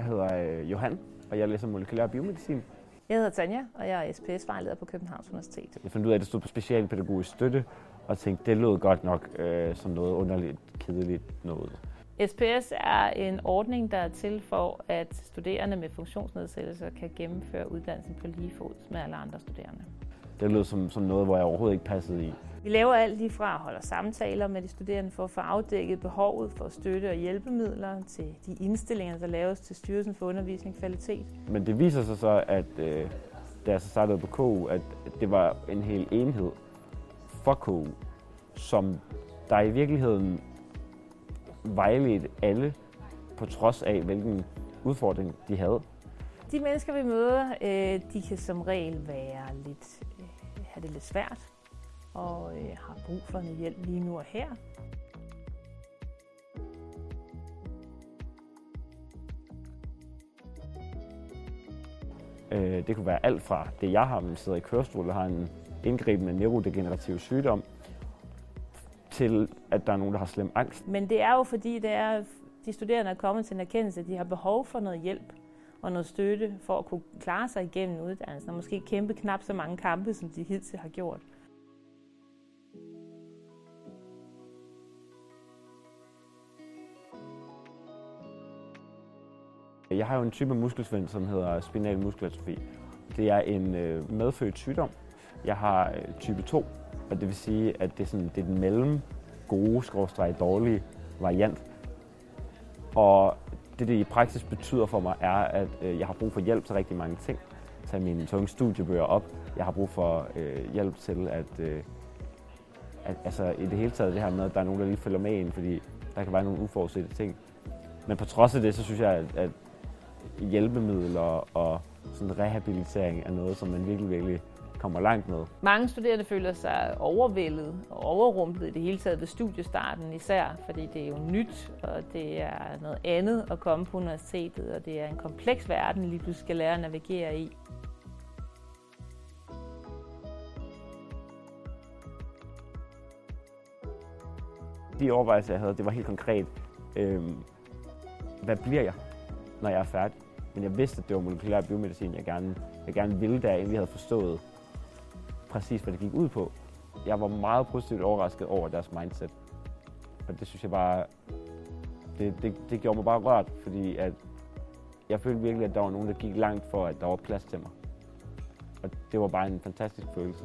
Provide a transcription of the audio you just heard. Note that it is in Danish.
Jeg hedder øh, Johan, og jeg læser molekylær biomedicin. Jeg hedder Tanja, og jeg er SPS-vejleder på Københavns Universitet. Jeg fandt ud af, at det stod på specialpædagogisk støtte, og tænkte, det lød godt nok øh, som noget underligt, kedeligt noget. SPS er en ordning, der er til for, at studerende med funktionsnedsættelser kan gennemføre uddannelsen på lige fod med alle andre studerende. Det lød som, som noget, hvor jeg overhovedet ikke passede i. Vi laver alt lige fra at holde samtaler med de studerende for at få afdækket behovet for støtte og hjælpemidler til de indstillinger, der laves til Styrelsen for Undervisning og Kvalitet. Men det viser sig så, at øh, da jeg så startede på KU, at det var en hel enhed for KU, som der i virkeligheden vejledte alle på trods af, hvilken udfordring de havde. De mennesker, vi møder, øh, de kan som regel være lidt, øh, have det lidt svært og øh, har brug for noget hjælp lige nu og her. Øh, det kunne være alt fra det, jeg har, man sidder i kørestol og har en indgribende neurodegenerativ sygdom, til at der er nogen, der har slem angst. Men det er jo fordi, det er, de studerende er kommet til en erkendelse, at de har behov for noget hjælp og noget støtte for at kunne klare sig igennem uddannelsen, og måske kæmpe knap så mange kampe, som de hidtil har gjort. Jeg har jo en type muskelsvind, som hedder spinal muskelatrofi. Det er en øh, medfødt sygdom. Jeg har øh, type 2, og det vil sige, at det er, sådan, det er den mellem gode, skråstreg dårlige variant. Og det, det i praksis betyder for mig, er, at øh, jeg har brug for hjælp til rigtig mange ting. Tag mine tunge studiebøger op. Jeg har brug for øh, hjælp til at, øh, at, altså i det hele taget det her med, at der er nogen, der lige følger med ind, fordi der kan være nogle uforudsete ting. Men på trods af det, så synes jeg, at, at hjælpemidler og sådan rehabilitering er noget, som man virkelig, virkelig kommer langt med. Mange studerende føler sig overvældet og overrumplet i det hele taget ved studiestarten især, fordi det er jo nyt, og det er noget andet at komme på universitetet, og det er en kompleks verden, lige pludselig skal lære at navigere i. De overvejelser, jeg havde, det var helt konkret. Øhm, hvad bliver jeg, når jeg er færdig? Men jeg vidste, at det var molekylær biomedicin, jeg gerne, jeg gerne ville, da jeg egentlig havde forstået præcis, hvad det gik ud på. Jeg var meget positivt overrasket over deres mindset. Og det synes jeg bare, det, det, det gjorde mig bare rørt, fordi at jeg følte virkelig, at der var nogen, der gik langt for, at der var plads til mig. Og det var bare en fantastisk følelse.